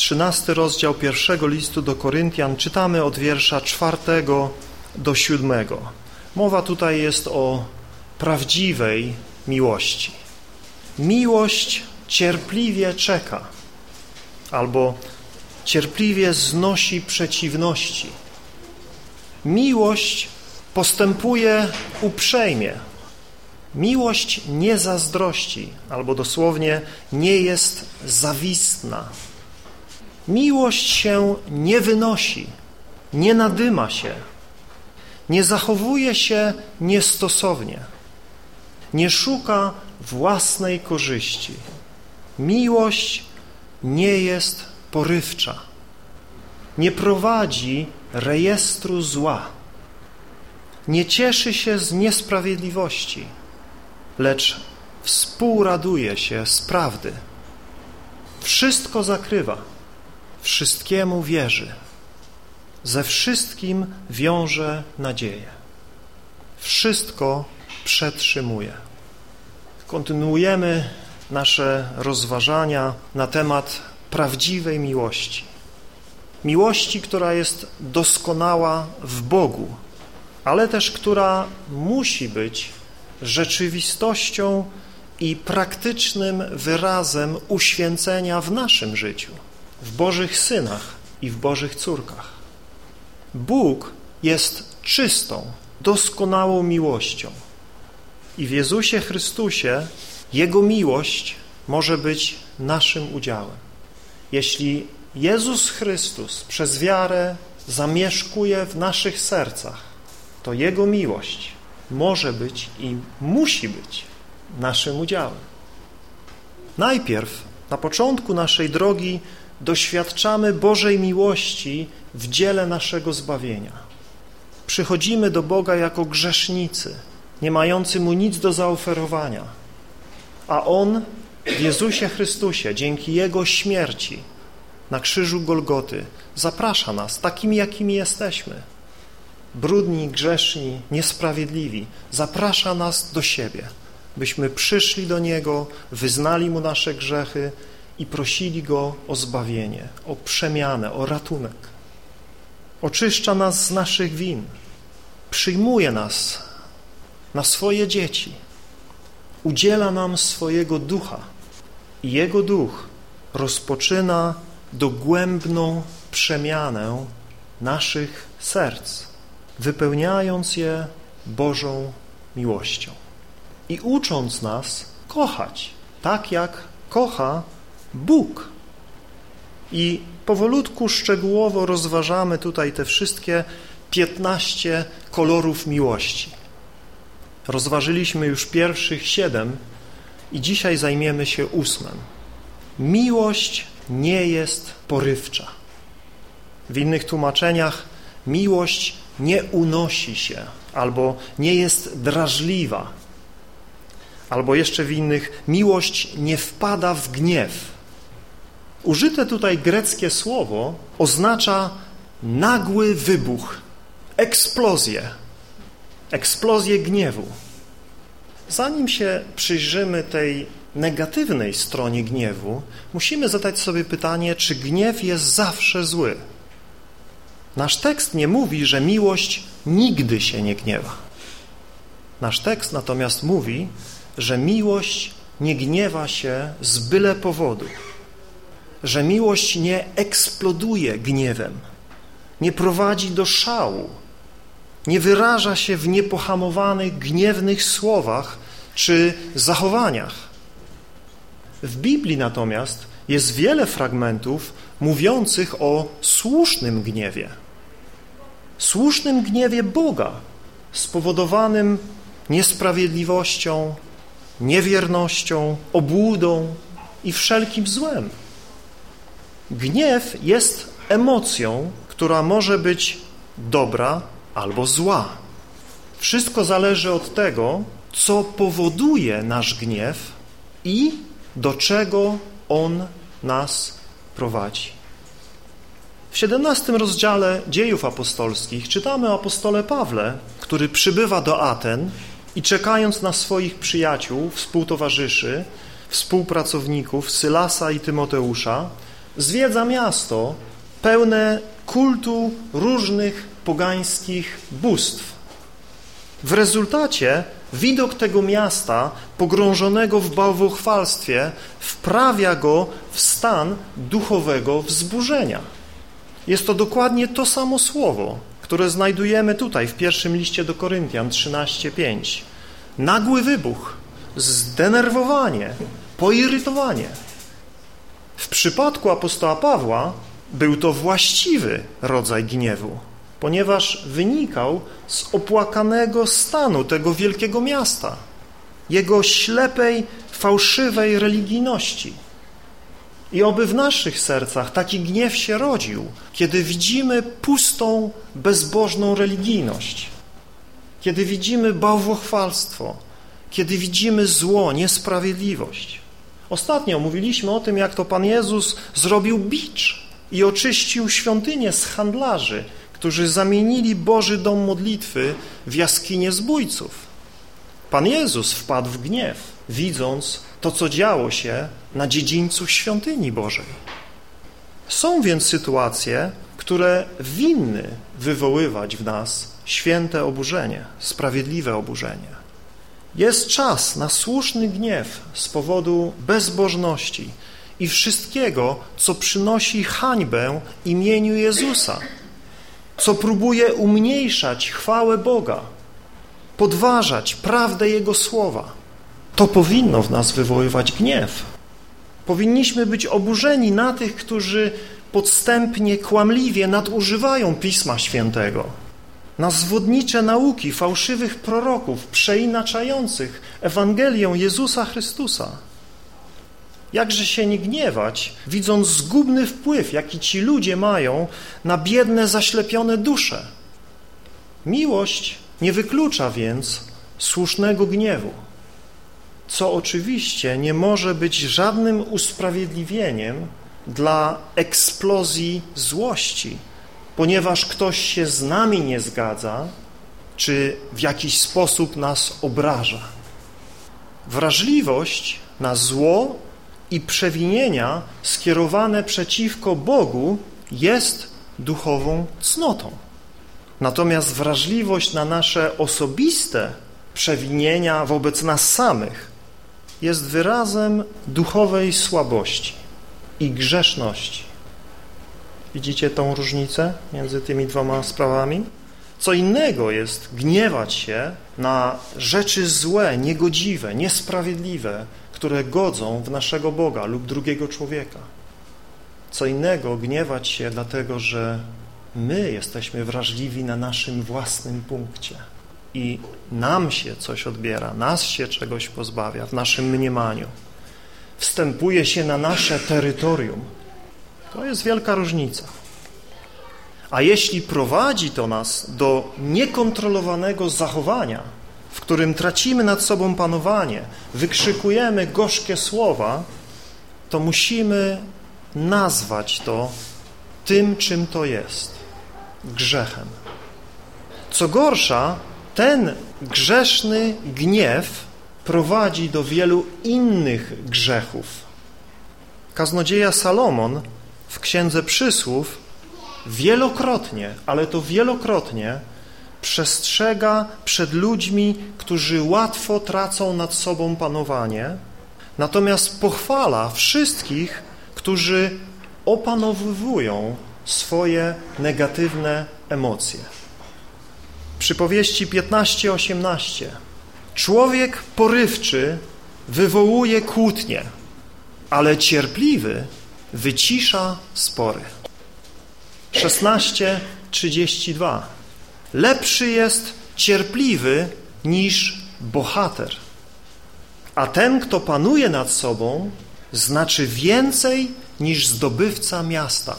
13 rozdział pierwszego listu do Koryntian czytamy od wiersza czwartego do siódmego. Mowa tutaj jest o prawdziwej miłości. Miłość cierpliwie czeka albo cierpliwie znosi przeciwności. Miłość postępuje uprzejmie. Miłość nie zazdrości, albo dosłownie nie jest zawistna. Miłość się nie wynosi, nie nadyma się, nie zachowuje się niestosownie, nie szuka własnej korzyści. Miłość nie jest porywcza, nie prowadzi rejestru zła, nie cieszy się z niesprawiedliwości, lecz współraduje się z prawdy. Wszystko zakrywa, wszystkiemu wierzy, ze wszystkim wiąże nadzieję. Wszystko przetrzymuje. Kontynuujemy nasze rozważania na temat prawdziwej miłości. Miłości, która jest doskonała w Bogu, ale też która musi być rzeczywistością i praktycznym wyrazem uświęcenia w naszym życiu, w Bożych synach i w Bożych córkach. Bóg jest czystą, doskonałą miłością i w Jezusie Chrystusie Jego miłość może być naszym udziałem. Jeśli Jezus Chrystus przez wiarę zamieszkuje w naszych sercach, to Jego miłość może być i musi być naszym udziałem. Najpierw, na początku naszej drogi, doświadczamy Bożej miłości w dziele naszego zbawienia. Przychodzimy do Boga jako grzesznicy, nie mający Mu nic do zaoferowania, a On w Jezusie Chrystusie, dzięki Jego śmierci na krzyżu Golgoty, zaprasza nas takimi, jakimi jesteśmy. Brudni, grzeszni, niesprawiedliwi. Zaprasza nas do siebie, byśmy przyszli do Niego, wyznali Mu nasze grzechy i prosili Go o zbawienie, o przemianę, o ratunek. Oczyszcza nas z naszych win, przyjmuje nas na swoje dzieci, udziela nam swojego ducha i Jego duch rozpoczyna dogłębną przemianę naszych serc, wypełniając je Bożą miłością i ucząc nas kochać, tak jak kocha Bóg. I powolutku szczegółowo rozważamy tutaj te wszystkie 15 kolorów miłości. Rozważyliśmy już pierwszych siedem i dzisiaj zajmiemy się ósmym. Miłość nie jest porywcza. W innych tłumaczeniach miłość nie unosi się albo nie jest drażliwa. Albo jeszcze w innych miłość nie wpada w gniew. Użyte tutaj greckie słowo oznacza nagły wybuch, eksplozję, eksplozję gniewu. Zanim się przyjrzymy tej negatywnej stronie gniewu, musimy zadać sobie pytanie, czy gniew jest zawsze zły. Nasz tekst nie mówi, że miłość nigdy się nie gniewa. Nasz tekst natomiast mówi, że miłość nie gniewa się z byle powodu, że miłość nie eksploduje gniewem, nie prowadzi do szału, nie wyraża się w niepohamowanych, gniewnych słowach czy zachowaniach. W Biblii natomiast jest wiele fragmentów mówiących o słusznym gniewie. Słusznym gniewie Boga, spowodowanym niesprawiedliwością, niewiernością, obłudą i wszelkim złem. Gniew jest emocją, która może być dobra albo zła. Wszystko zależy od tego, co powoduje nasz gniew i do czego on nas prowadzi. W 17 rozdziale dziejów apostolskich czytamy o apostole Pawle, który przybywa do Aten i czekając na swoich przyjaciół, współtowarzyszy, współpracowników Sylasa i Tymoteusza, zwiedza miasto pełne kultu różnych pogańskich bóstw. W rezultacie widok tego miasta pogrążonego w bałwochwalstwie wprawia go w stan duchowego wzburzenia. Jest to dokładnie to samo słowo, które znajdujemy tutaj w pierwszym liście do Koryntian 13:5. Nagły wybuch, zdenerwowanie, poirytowanie. W przypadku apostoła Pawła był to właściwy rodzaj gniewu, ponieważ wynikał z opłakanego stanu tego wielkiego miasta, jego ślepej, fałszywej religijności. I oby w naszych sercach taki gniew się rodził, kiedy widzimy pustą, bezbożną religijność, kiedy widzimy bałwochwalstwo, kiedy widzimy zło, niesprawiedliwość. Ostatnio mówiliśmy o tym, jak to Pan Jezus zrobił bicz i oczyścił świątynię z handlarzy, którzy zamienili Boży dom modlitwy w jaskinię zbójców. Pan Jezus wpadł w gniew, widząc to, co działo się na dziedzińcu świątyni Bożej. Są więc sytuacje, które winny wywoływać w nas święte oburzenie, sprawiedliwe oburzenie. Jest czas na słuszny gniew z powodu bezbożności i wszystkiego, co przynosi hańbę imieniu Jezusa, co próbuje umniejszać chwałę Boga, podważać prawdę Jego słowa. To powinno w nas wywoływać gniew. Powinniśmy być oburzeni na tych, którzy podstępnie, kłamliwie nadużywają Pisma Świętego, na zwodnicze nauki fałszywych proroków przeinaczających Ewangelię Jezusa Chrystusa. Jakże się nie gniewać, widząc zgubny wpływ, jaki ci ludzie mają na biedne, zaślepione dusze. Miłość nie wyklucza więc słusznego gniewu, co oczywiście nie może być żadnym usprawiedliwieniem dla eksplozji złości, ponieważ ktoś się z nami nie zgadza, czy w jakiś sposób nas obraża. Wrażliwość na zło i przewinienia skierowane przeciwko Bogu jest duchową cnotą. Natomiast wrażliwość na nasze osobiste przewinienia wobec nas samych jest wyrazem duchowej słabości i grzeszności. Widzicie tą różnicę między tymi dwoma sprawami? Co innego jest gniewać się na rzeczy złe, niegodziwe, niesprawiedliwe, które godzą w naszego Boga lub drugiego człowieka. Co innego gniewać się dlatego, że my jesteśmy wrażliwi na naszym własnym punkcie i nam się coś odbiera, nas się czegoś pozbawia w naszym mniemaniu. Wstępuje się na nasze terytorium. To jest wielka różnica. A jeśli prowadzi to nas do niekontrolowanego zachowania, w którym tracimy nad sobą panowanie, wykrzykujemy gorzkie słowa, to musimy nazwać to tym, czym to jest grzechem. Co gorsza, ten grzeszny gniew prowadzi do wielu innych grzechów. Kaznodzieja Salomon w Księdze Przysłów wielokrotnie, ale to wielokrotnie przestrzega przed ludźmi, którzy łatwo tracą nad sobą panowanie, natomiast pochwala wszystkich, którzy opanowywują swoje negatywne emocje. Przypowieści 15-18 Człowiek porywczy wywołuje kłótnie, ale cierpliwy wycisza spory. 16:32 Lepszy jest cierpliwy niż bohater. A ten, kto panuje nad sobą, znaczy więcej niż zdobywca miasta.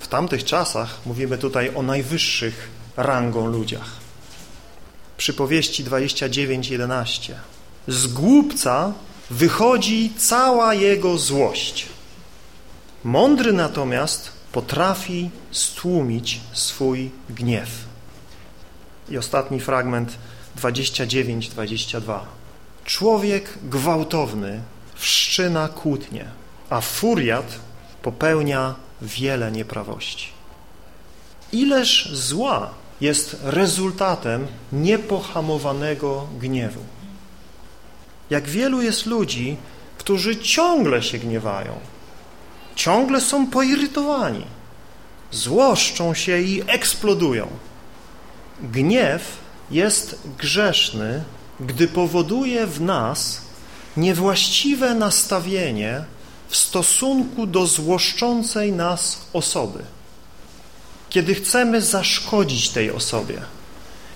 W tamtych czasach mówimy tutaj o najwyższych rangą ludziach. Przypowieści 29:11 Z głupca wychodzi cała jego złość. Mądry natomiast potrafi stłumić swój gniew. I ostatni fragment 29-22. Człowiek gwałtowny wszczyna kłótnię, a furiat popełnia wiele nieprawości. Ileż zła jest rezultatem niepohamowanego gniewu. Jak wielu jest ludzi, którzy ciągle się gniewają, ciągle są poirytowani, złoszczą się i eksplodują. Gniew jest grzeszny, gdy powoduje w nas niewłaściwe nastawienie w stosunku do złoszczącej nas osoby. Kiedy chcemy zaszkodzić tej osobie,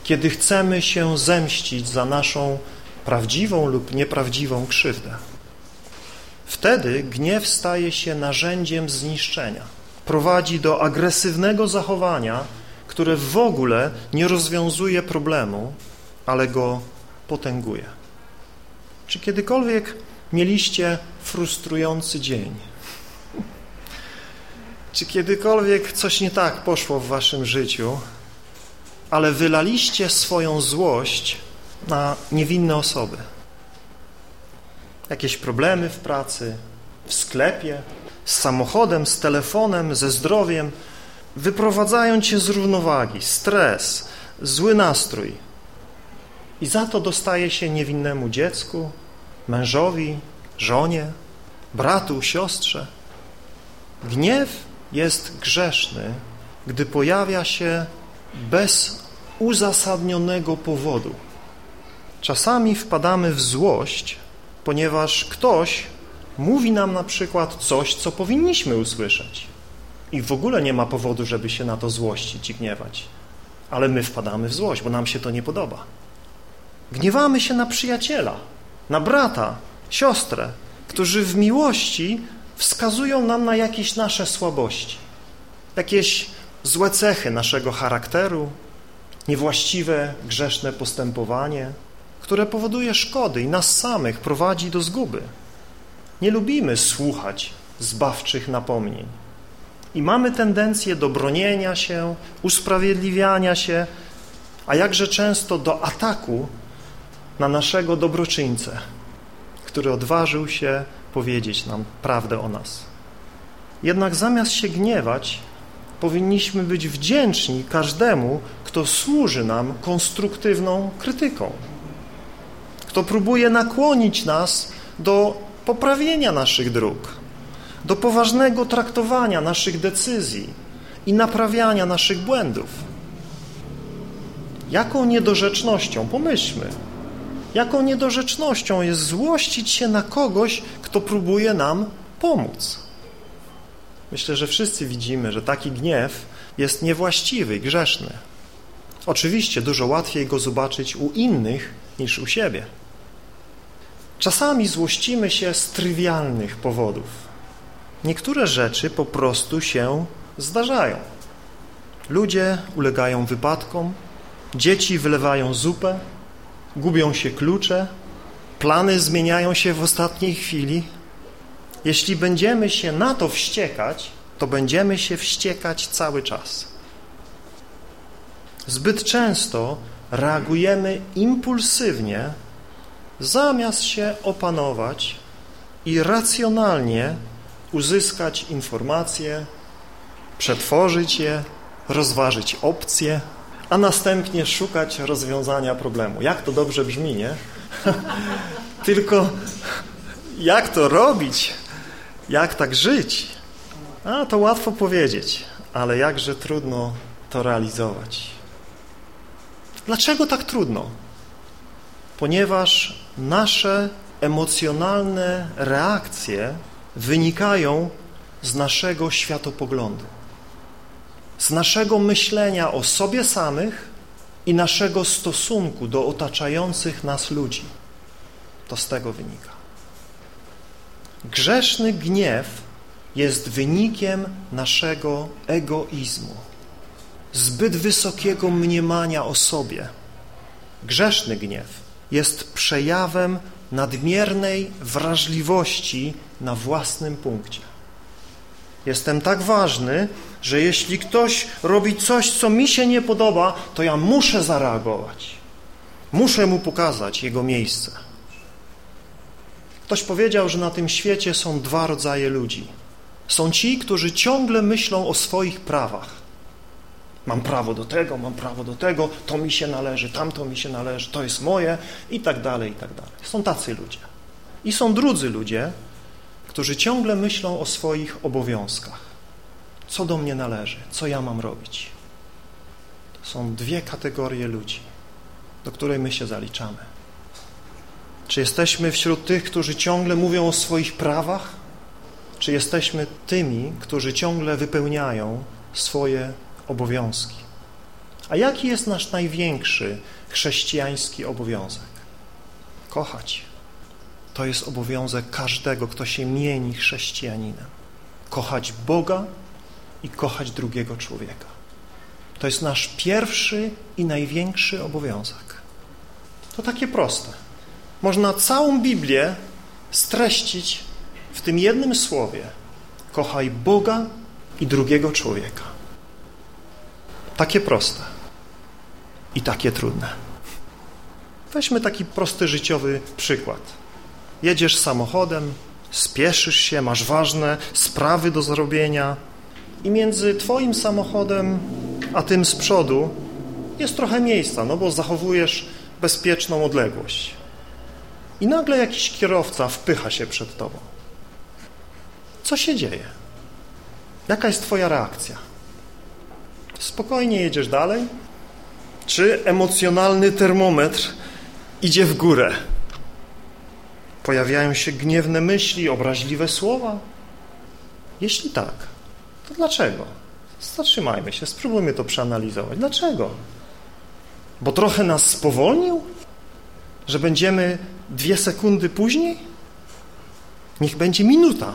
kiedy chcemy się zemścić za naszą prawdziwą lub nieprawdziwą krzywdę. Wtedy gniew staje się narzędziem zniszczenia. Prowadzi do agresywnego zachowania, które w ogóle nie rozwiązuje problemu, ale go potęguje. Czy kiedykolwiek mieliście frustrujący dzień? Czy kiedykolwiek coś nie tak poszło w waszym życiu, ale wylaliście swoją złość na niewinne osoby? Jakieś problemy w pracy, w sklepie, z samochodem, z telefonem, ze zdrowiem, wyprowadzają cię z równowagi, stres, zły nastrój. I za to dostaje się niewinnemu dziecku, mężowi, żonie, bratu, siostrze. Gniew jest grzeszny, gdy pojawia się bez uzasadnionego powodu. Czasami wpadamy w złość, ponieważ ktoś mówi nam na przykład coś, co powinniśmy usłyszeć. I w ogóle nie ma powodu, żeby się na to złościć i gniewać. Ale my wpadamy w złość, bo nam się to nie podoba. Gniewamy się na przyjaciela, na brata, siostrę, którzy w miłości wskazują nam na jakieś nasze słabości, jakieś złe cechy naszego charakteru, niewłaściwe, grzeszne postępowanie, które powoduje szkody i nas samych prowadzi do zguby. Nie lubimy słuchać zbawczych napomnień i mamy tendencję do bronienia się, usprawiedliwiania się, a jakże często do ataku na naszego dobroczyńcę, który odważył się powiedzieć nam prawdę o nas. Jednak zamiast się gniewać, powinniśmy być wdzięczni każdemu, kto służy nam konstruktywną krytyką, kto próbuje nakłonić nas do poprawienia naszych dróg, do poważnego traktowania naszych decyzji i naprawiania naszych błędów. Jaką niedorzecznością, pomyślmy, jaką niedorzecznością jest złościć się na kogoś, kto próbuje nam pomóc. Myślę, że wszyscy widzimy, że taki gniew jest niewłaściwy i grzeszny. Oczywiście dużo łatwiej go zobaczyć u innych niż u siebie. Czasami złościmy się z trywialnych powodów. Niektóre rzeczy po prostu się zdarzają. Ludzie ulegają wypadkom, dzieci wylewają zupę, gubią się klucze, plany zmieniają się w ostatniej chwili. Jeśli będziemy się na to wściekać, to będziemy się wściekać cały czas. Zbyt często reagujemy impulsywnie, zamiast się opanować i racjonalnie uzyskać informacje, przetworzyć je, rozważyć opcje, a następnie szukać rozwiązania problemu. Jak to dobrze brzmi, nie? Tylko jak to robić? Jak tak żyć? A, to łatwo powiedzieć, ale jakże trudno to realizować. Dlaczego tak trudno? Ponieważ nasze emocjonalne reakcje wynikają z naszego światopoglądu z naszego myślenia o sobie samych i naszego stosunku do otaczających nas ludzi. To z tego wynika. Grzeszny gniew jest wynikiem naszego egoizmu, zbyt wysokiego mniemania o sobie. Grzeszny gniew jest przejawem nadmiernej wrażliwości na własnym punkcie. Jestem tak ważny, że jeśli ktoś robi coś, co mi się nie podoba, to ja muszę zareagować. Muszę mu pokazać jego miejsce. Ktoś powiedział, że na tym świecie są dwa rodzaje ludzi. Są ci, którzy ciągle myślą o swoich prawach. Mam prawo do tego, mam prawo do tego, to mi się należy, tamto mi się należy, to jest moje i tak dalej, i tak dalej. Są tacy ludzie. I są drudzy ludzie, którzy ciągle myślą o swoich obowiązkach. Co do mnie należy, co ja mam robić. To są dwie kategorie ludzi, do której my się zaliczamy. Czy jesteśmy wśród tych, którzy ciągle mówią o swoich prawach, czy jesteśmy tymi, którzy ciągle wypełniają swoje obowiązki? A jaki jest nasz największy chrześcijański obowiązek? Kochać. To jest obowiązek każdego, kto się mieni chrześcijaninem. Kochać Boga i kochać drugiego człowieka. To jest nasz pierwszy i największy obowiązek. To takie proste. Można całą Biblię streścić w tym jednym słowie. Kochaj Boga i drugiego człowieka. Takie proste i takie trudne. Weźmy taki prosty życiowy przykład. Jedziesz samochodem, spieszysz się, masz ważne sprawy do zrobienia i między twoim samochodem a tym z przodu jest trochę miejsca, no bo zachowujesz bezpieczną odległość. I nagle jakiś kierowca wpycha się przed tobą. Co się dzieje? Jaka jest twoja reakcja? Spokojnie jedziesz dalej? Czy emocjonalny termometr idzie w górę? Pojawiają się gniewne myśli, obraźliwe słowa? Jeśli tak, to dlaczego? Zatrzymajmy się, spróbujmy to przeanalizować. Dlaczego? Bo trochę nas spowolnił? Że będziemy dwie sekundy później? Niech będzie minuta.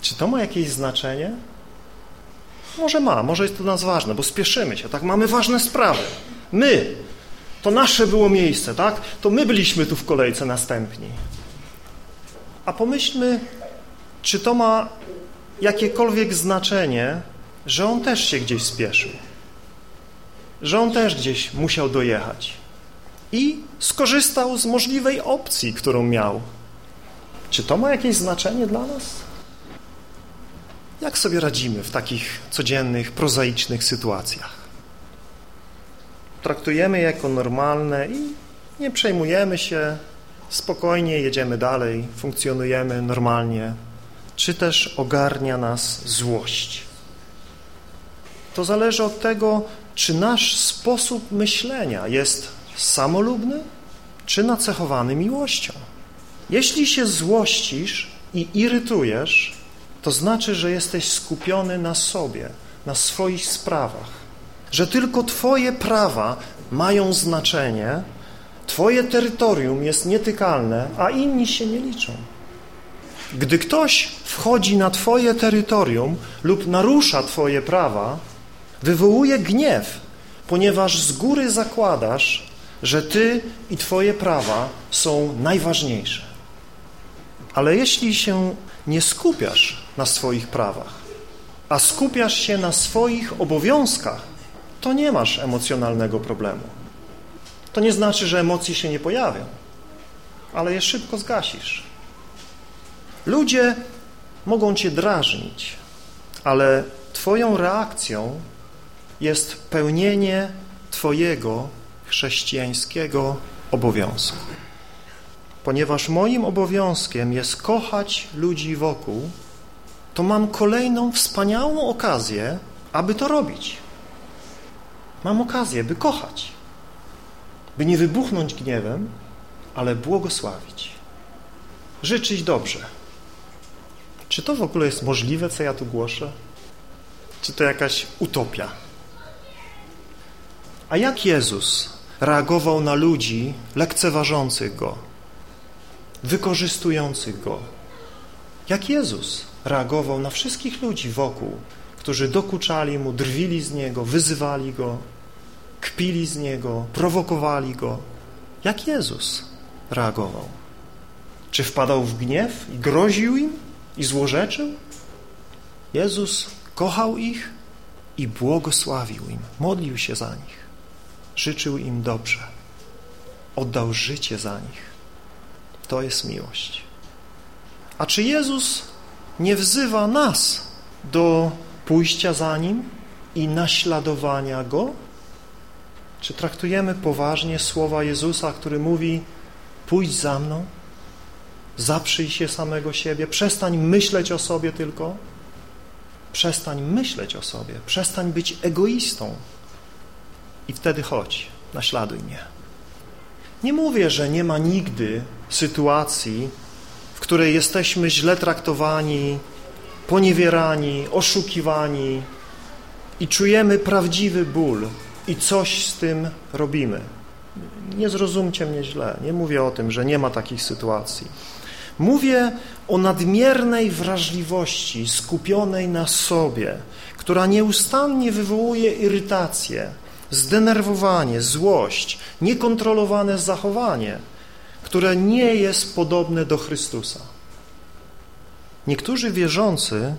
Czy to ma jakieś znaczenie? Może ma, może jest to dla nas ważne, bo spieszymy się, tak? Mamy ważne sprawy. My, to nasze było miejsce, tak? To my byliśmy tu w kolejce następni. A pomyślmy, czy to ma jakiekolwiek znaczenie, że on też się gdzieś spieszył. Że on też gdzieś musiał dojechać. I skorzystał z możliwej opcji, którą miał. Czy to ma jakieś znaczenie dla nas? Jak sobie radzimy w takich codziennych, prozaicznych sytuacjach? Traktujemy je jako normalne i nie przejmujemy się, spokojnie jedziemy dalej, funkcjonujemy normalnie, czy też ogarnia nas złość. To zależy od tego, czy nasz sposób myślenia jest samolubny, czy nacechowany miłością. Jeśli się złościsz i irytujesz, to znaczy, że jesteś skupiony na sobie, na swoich sprawach, że tylko Twoje prawa mają znaczenie, Twoje terytorium jest nietykalne, a inni się nie liczą. Gdy ktoś wchodzi na Twoje terytorium lub narusza Twoje prawa, wywołuje gniew, ponieważ z góry zakładasz, że Ty i Twoje prawa są najważniejsze. Ale jeśli się nie skupiasz na swoich prawach, a skupiasz się na swoich obowiązkach, to nie masz emocjonalnego problemu. To nie znaczy, że emocje się nie pojawią, ale je szybko zgasisz. Ludzie mogą cię drażnić, ale twoją reakcją jest pełnienie twojego chrześcijańskiego obowiązku. Ponieważ moim obowiązkiem jest kochać ludzi wokół, to mam kolejną wspaniałą okazję, aby to robić. Mam okazję, by kochać, by nie wybuchnąć gniewem, ale błogosławić, życzyć dobrze. Czy to w ogóle jest możliwe, co ja tu głoszę? Czy to jakaś utopia? A jak Jezus reagował na ludzi lekceważących Go, wykorzystujących Go? Jak Jezus reagował na wszystkich ludzi wokół, którzy dokuczali Mu, drwili z Niego, wyzywali Go, kpili z Niego, prowokowali Go? Jak Jezus reagował? Czy wpadał w gniew i groził im i złorzeczył? Jezus kochał ich i błogosławił im, modlił się za nich, życzył im dobrze, oddał życie za nich. To jest miłość. A czy Jezus nie wzywa nas do pójścia za Nim i naśladowania Go? Czy traktujemy poważnie słowa Jezusa, który mówi pójdź za mną, zaprzyj się samego siebie, przestań myśleć o sobie tylko, przestań myśleć o sobie, przestań być egoistą i wtedy chodź, naśladuj mnie. Nie mówię, że nie ma nigdy sytuacji, w której jesteśmy źle traktowani, poniewierani, oszukiwani i czujemy prawdziwy ból i coś z tym robimy. Nie zrozumcie mnie źle, nie mówię o tym, że nie ma takich sytuacji. Mówię o nadmiernej wrażliwości skupionej na sobie, która nieustannie wywołuje irytację, zdenerwowanie, złość, niekontrolowane zachowanie, które nie jest podobne do Chrystusa. Niektórzy wierzący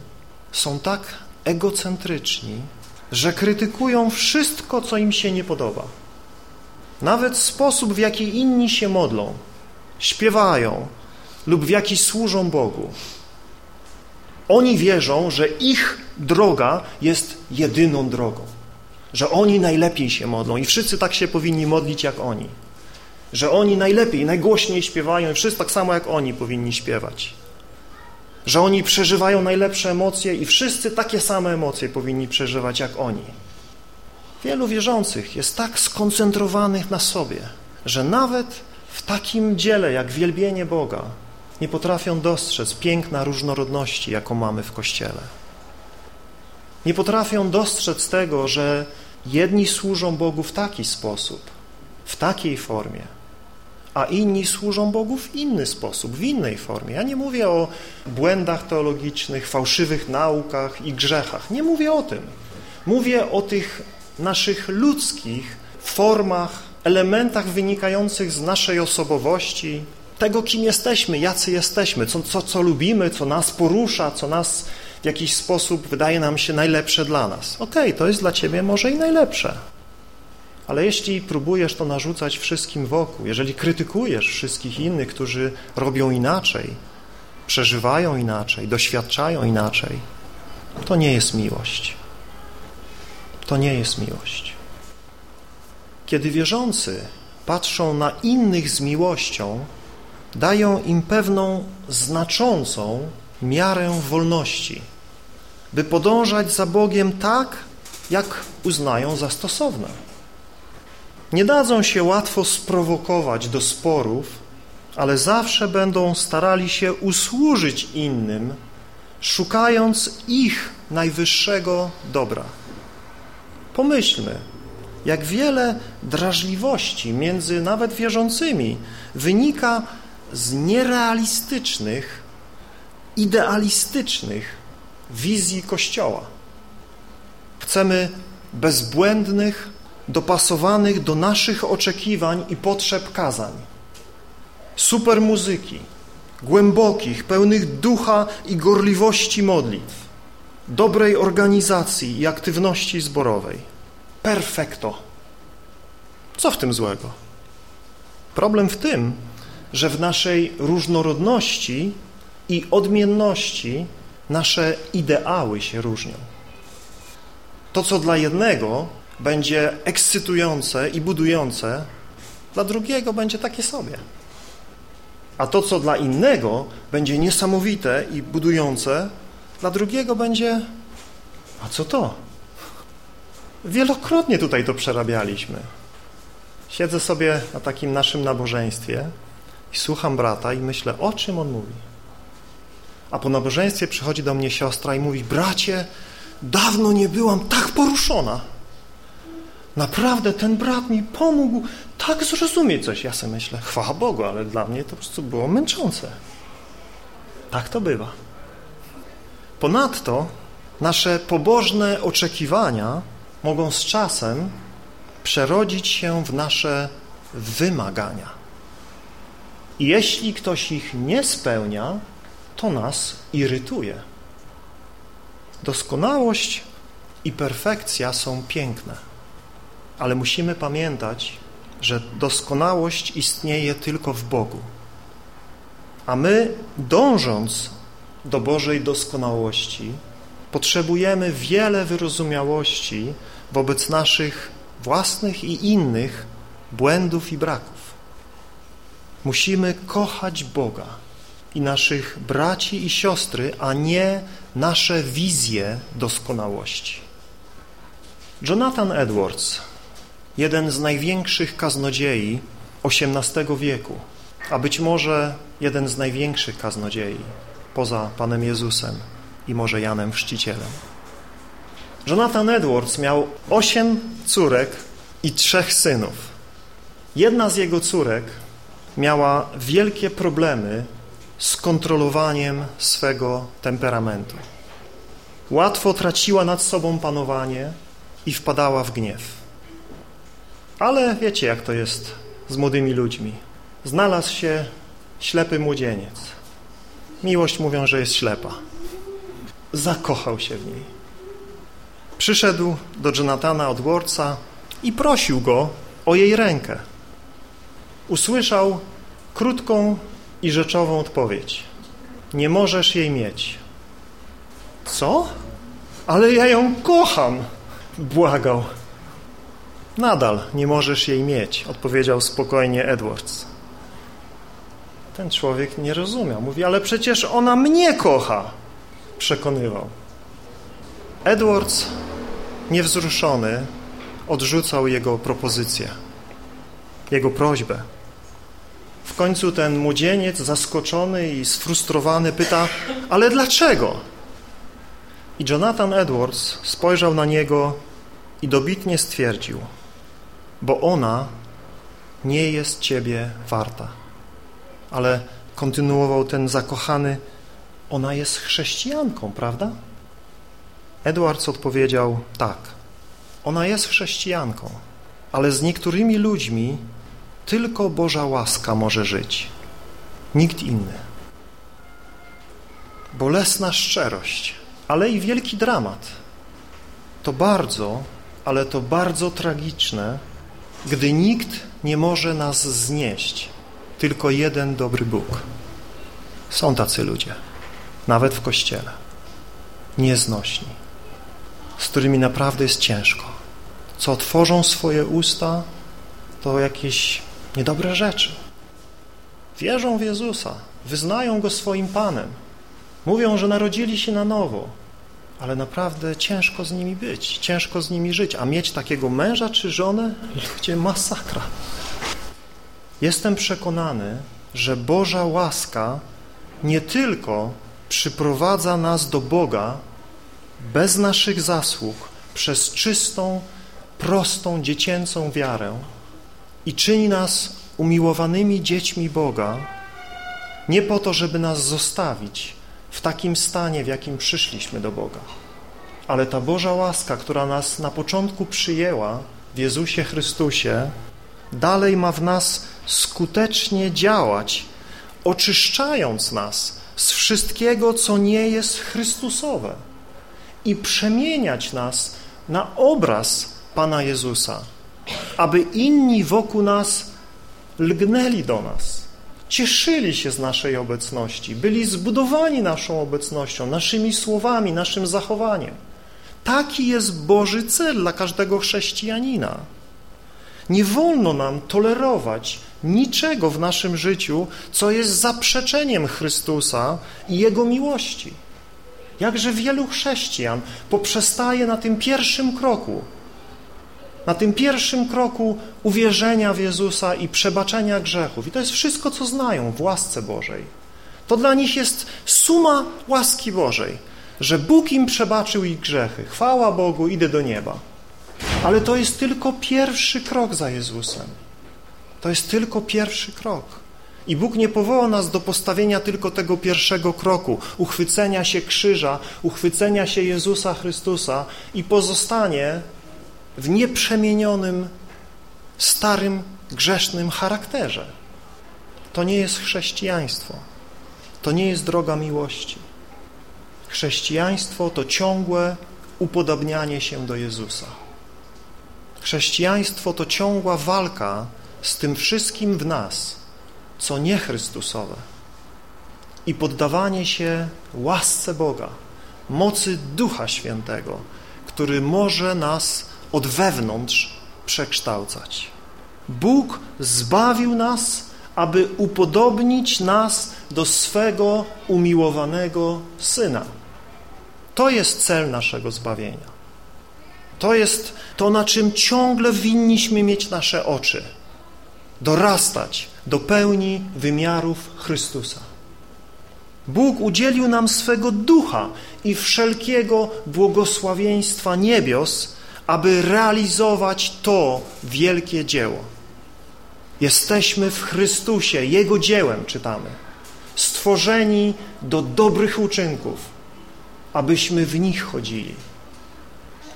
są tak egocentryczni, że krytykują wszystko, co im się nie podoba. Nawet sposób, w jaki inni się modlą, śpiewają lub w jaki służą Bogu. Oni wierzą, że ich droga jest jedyną drogą, że oni najlepiej się modlą i wszyscy tak się powinni modlić jak oni, że oni najlepiej, najgłośniej śpiewają i wszyscy tak samo jak oni powinni śpiewać że oni przeżywają najlepsze emocje i wszyscy takie same emocje powinni przeżywać jak oni. Wielu wierzących jest tak skoncentrowanych na sobie, że nawet w takim dziele jak wielbienie Boga nie potrafią dostrzec piękna różnorodności, jaką mamy w Kościele. Nie potrafią dostrzec tego, że jedni służą Bogu w taki sposób, w takiej formie, a inni służą Bogu w inny sposób, w innej formie. Ja nie mówię o błędach teologicznych, fałszywych naukach i grzechach. Nie mówię o tym. Mówię o tych naszych ludzkich formach, elementach wynikających z naszej osobowości, tego, kim jesteśmy, jacy jesteśmy, co, co, co lubimy, co nas porusza, co nas w jakiś sposób wydaje nam się najlepsze dla nas. Okej, okay, to jest dla Ciebie może i najlepsze. Ale jeśli próbujesz to narzucać wszystkim wokół, jeżeli krytykujesz wszystkich innych, którzy robią inaczej, przeżywają inaczej, doświadczają inaczej, to nie jest miłość. To nie jest miłość. Kiedy wierzący patrzą na innych z miłością, dają im pewną znaczącą miarę wolności, by podążać za Bogiem tak, jak uznają za stosowne. Nie dadzą się łatwo sprowokować do sporów, ale zawsze będą starali się usłużyć innym, szukając ich najwyższego dobra. Pomyślmy, jak wiele drażliwości między nawet wierzącymi wynika z nierealistycznych, idealistycznych wizji Kościoła. Chcemy bezbłędnych, dopasowanych do naszych oczekiwań i potrzeb kazań. Super muzyki, głębokich, pełnych ducha i gorliwości modlitw, dobrej organizacji i aktywności zborowej. Perfekto. Co w tym złego? Problem w tym, że w naszej różnorodności i odmienności nasze ideały się różnią. To, co dla jednego będzie ekscytujące i budujące, dla drugiego będzie takie sobie. A to, co dla innego będzie niesamowite i budujące, dla drugiego będzie, a co to? Wielokrotnie tutaj to przerabialiśmy. Siedzę sobie na takim naszym nabożeństwie i słucham brata i myślę, o czym on mówi. A po nabożeństwie przychodzi do mnie siostra i mówi, bracie, dawno nie byłam tak poruszona. Naprawdę ten brat mi pomógł tak zrozumieć coś. Ja sobie myślę, chwała Bogu, ale dla mnie to po prostu było męczące. Tak to bywa. Ponadto nasze pobożne oczekiwania mogą z czasem przerodzić się w nasze wymagania. I jeśli ktoś ich nie spełnia, to nas irytuje. Doskonałość i perfekcja są piękne ale musimy pamiętać, że doskonałość istnieje tylko w Bogu. A my, dążąc do Bożej doskonałości, potrzebujemy wiele wyrozumiałości wobec naszych własnych i innych błędów i braków. Musimy kochać Boga i naszych braci i siostry, a nie nasze wizje doskonałości. Jonathan Edwards, jeden z największych kaznodziei XVIII wieku, a być może jeden z największych kaznodziei poza Panem Jezusem i może Janem Chrzcicielem. Jonathan Edwards miał osiem córek i trzech synów. Jedna z jego córek miała wielkie problemy z kontrolowaniem swego temperamentu. Łatwo traciła nad sobą panowanie i wpadała w gniew. Ale wiecie, jak to jest z młodymi ludźmi. Znalazł się ślepy młodzieniec. Miłość mówią, że jest ślepa. Zakochał się w niej. Przyszedł do Jonathana od Wardsa i prosił go o jej rękę. Usłyszał krótką i rzeczową odpowiedź. Nie możesz jej mieć. Co? Ale ja ją kocham, błagał. Nadal nie możesz jej mieć, odpowiedział spokojnie Edwards. Ten człowiek nie rozumiał. Mówi, ale przecież ona mnie kocha, przekonywał. Edwards, niewzruszony, odrzucał jego propozycję, jego prośbę. W końcu ten młodzieniec, zaskoczony i sfrustrowany, pyta, ale dlaczego? I Jonathan Edwards spojrzał na niego i dobitnie stwierdził, bo ona nie jest ciebie warta. Ale kontynuował ten zakochany, ona jest chrześcijanką, prawda? Edwards odpowiedział, tak, ona jest chrześcijanką, ale z niektórymi ludźmi tylko Boża łaska może żyć. Nikt inny. Bolesna szczerość, ale i wielki dramat. To bardzo, ale to bardzo tragiczne, gdy nikt nie może nas znieść, tylko jeden dobry Bóg. Są tacy ludzie, nawet w Kościele, nieznośni, z którymi naprawdę jest ciężko. Co otworzą swoje usta, to jakieś niedobre rzeczy. Wierzą w Jezusa, wyznają Go swoim Panem, mówią, że narodzili się na nowo, ale naprawdę ciężko z nimi być, ciężko z nimi żyć, a mieć takiego męża czy żonę, ludzie, masakra. Jestem przekonany, że Boża łaska nie tylko przyprowadza nas do Boga bez naszych zasług, przez czystą, prostą, dziecięcą wiarę i czyni nas umiłowanymi dziećmi Boga, nie po to, żeby nas zostawić, w takim stanie, w jakim przyszliśmy do Boga. Ale ta Boża łaska, która nas na początku przyjęła w Jezusie Chrystusie, dalej ma w nas skutecznie działać, oczyszczając nas z wszystkiego, co nie jest Chrystusowe i przemieniać nas na obraz Pana Jezusa, aby inni wokół nas lgnęli do nas, cieszyli się z naszej obecności, byli zbudowani naszą obecnością, naszymi słowami, naszym zachowaniem. Taki jest Boży cel dla każdego chrześcijanina. Nie wolno nam tolerować niczego w naszym życiu, co jest zaprzeczeniem Chrystusa i Jego miłości. Jakże wielu chrześcijan poprzestaje na tym pierwszym kroku, na tym pierwszym kroku uwierzenia w Jezusa i przebaczenia grzechów. I to jest wszystko, co znają w łasce Bożej. To dla nich jest suma łaski Bożej, że Bóg im przebaczył ich grzechy. Chwała Bogu, idę do nieba. Ale to jest tylko pierwszy krok za Jezusem. To jest tylko pierwszy krok. I Bóg nie powoła nas do postawienia tylko tego pierwszego kroku, uchwycenia się krzyża, uchwycenia się Jezusa Chrystusa i pozostanie w nieprzemienionym, starym, grzesznym charakterze. To nie jest chrześcijaństwo. To nie jest droga miłości. Chrześcijaństwo to ciągłe upodobnianie się do Jezusa. Chrześcijaństwo to ciągła walka z tym wszystkim w nas, co nie Chrystusowe. i poddawanie się łasce Boga, mocy Ducha Świętego, który może nas od wewnątrz przekształcać. Bóg zbawił nas, aby upodobnić nas do swego umiłowanego Syna. To jest cel naszego zbawienia. To jest to, na czym ciągle winniśmy mieć nasze oczy. Dorastać do pełni wymiarów Chrystusa. Bóg udzielił nam swego ducha i wszelkiego błogosławieństwa niebios, aby realizować to wielkie dzieło. Jesteśmy w Chrystusie, Jego dziełem, czytamy, stworzeni do dobrych uczynków, abyśmy w nich chodzili.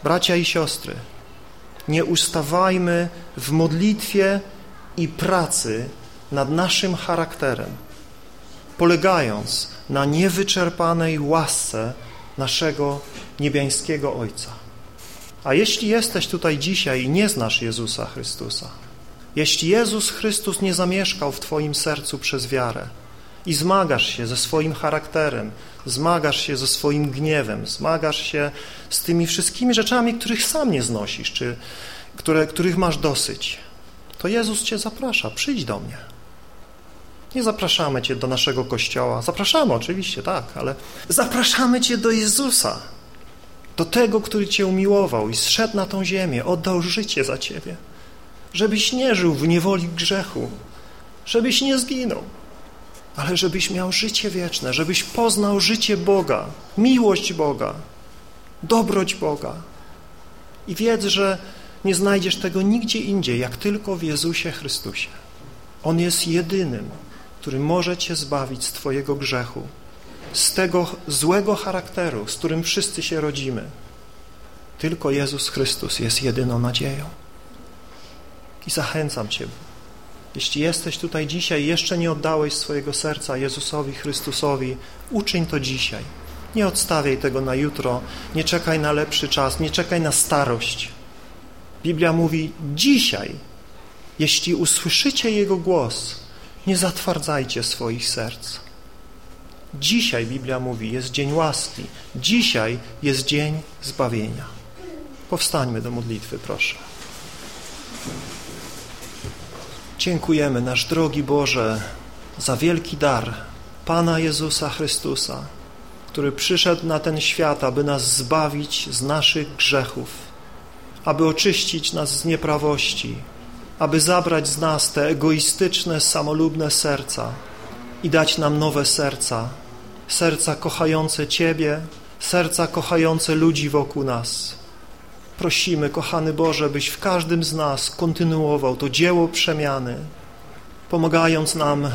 Bracia i siostry, nie ustawajmy w modlitwie i pracy nad naszym charakterem, polegając na niewyczerpanej łasce naszego niebiańskiego Ojca. A jeśli jesteś tutaj dzisiaj i nie znasz Jezusa Chrystusa, jeśli Jezus Chrystus nie zamieszkał w Twoim sercu przez wiarę i zmagasz się ze swoim charakterem, zmagasz się ze swoim gniewem, zmagasz się z tymi wszystkimi rzeczami, których sam nie znosisz, czy które, których masz dosyć, to Jezus Cię zaprasza, przyjdź do mnie. Nie zapraszamy Cię do naszego kościoła, zapraszamy oczywiście, tak, ale zapraszamy Cię do Jezusa, do tego, który Cię umiłował i zszedł na tą ziemię, oddał życie za Ciebie, żebyś nie żył w niewoli grzechu, żebyś nie zginął, ale żebyś miał życie wieczne, żebyś poznał życie Boga, miłość Boga, dobroć Boga. I wiedz, że nie znajdziesz tego nigdzie indziej, jak tylko w Jezusie Chrystusie. On jest jedynym, który może Cię zbawić z Twojego grzechu, z tego złego charakteru, z którym wszyscy się rodzimy. Tylko Jezus Chrystus jest jedyną nadzieją. I zachęcam Cię, jeśli jesteś tutaj dzisiaj i jeszcze nie oddałeś swojego serca Jezusowi Chrystusowi, uczyń to dzisiaj. Nie odstawiaj tego na jutro, nie czekaj na lepszy czas, nie czekaj na starość. Biblia mówi dzisiaj, jeśli usłyszycie Jego głos, nie zatwardzajcie swoich serc. Dzisiaj, Biblia mówi, jest dzień łaski. Dzisiaj jest dzień zbawienia. Powstańmy do modlitwy, proszę. Dziękujemy, nasz drogi Boże, za wielki dar Pana Jezusa Chrystusa, który przyszedł na ten świat, aby nas zbawić z naszych grzechów, aby oczyścić nas z nieprawości, aby zabrać z nas te egoistyczne, samolubne serca i dać nam nowe serca, serca kochające Ciebie, serca kochające ludzi wokół nas. Prosimy, kochany Boże, byś w każdym z nas kontynuował to dzieło przemiany, pomagając nam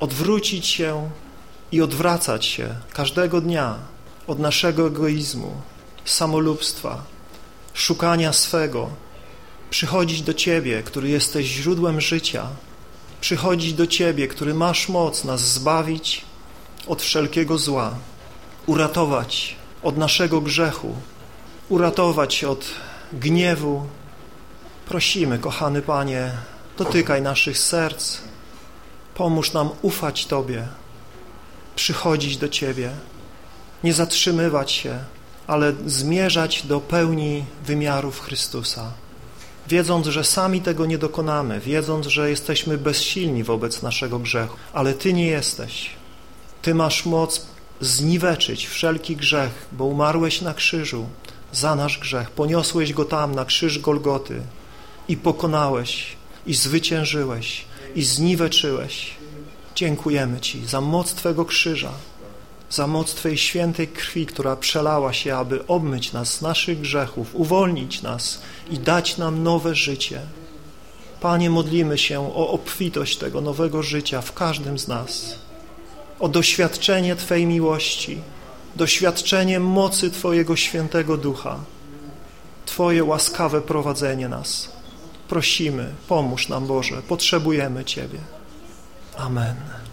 odwrócić się i odwracać się każdego dnia od naszego egoizmu, samolubstwa, szukania swego, przychodzić do Ciebie, który jesteś źródłem życia, przychodzić do Ciebie, który masz moc nas zbawić od wszelkiego zła, uratować od naszego grzechu, uratować od gniewu. Prosimy, kochany Panie, dotykaj naszych serc, pomóż nam ufać Tobie, przychodzić do Ciebie, nie zatrzymywać się, ale zmierzać do pełni wymiarów Chrystusa, wiedząc, że sami tego nie dokonamy, wiedząc, że jesteśmy bezsilni wobec naszego grzechu, ale Ty nie jesteś. Ty masz moc zniweczyć wszelki grzech, bo umarłeś na krzyżu za nasz grzech, poniosłeś go tam na krzyż Golgoty i pokonałeś, i zwyciężyłeś, i zniweczyłeś. Dziękujemy Ci za moc Twego krzyża, za moc Twojej świętej krwi, która przelała się, aby obmyć nas z naszych grzechów, uwolnić nas i dać nam nowe życie. Panie, modlimy się o obfitość tego nowego życia w każdym z nas, o doświadczenie Twojej miłości, doświadczenie mocy Twojego świętego ducha, Twoje łaskawe prowadzenie nas. Prosimy, pomóż nam Boże, potrzebujemy Ciebie. Amen.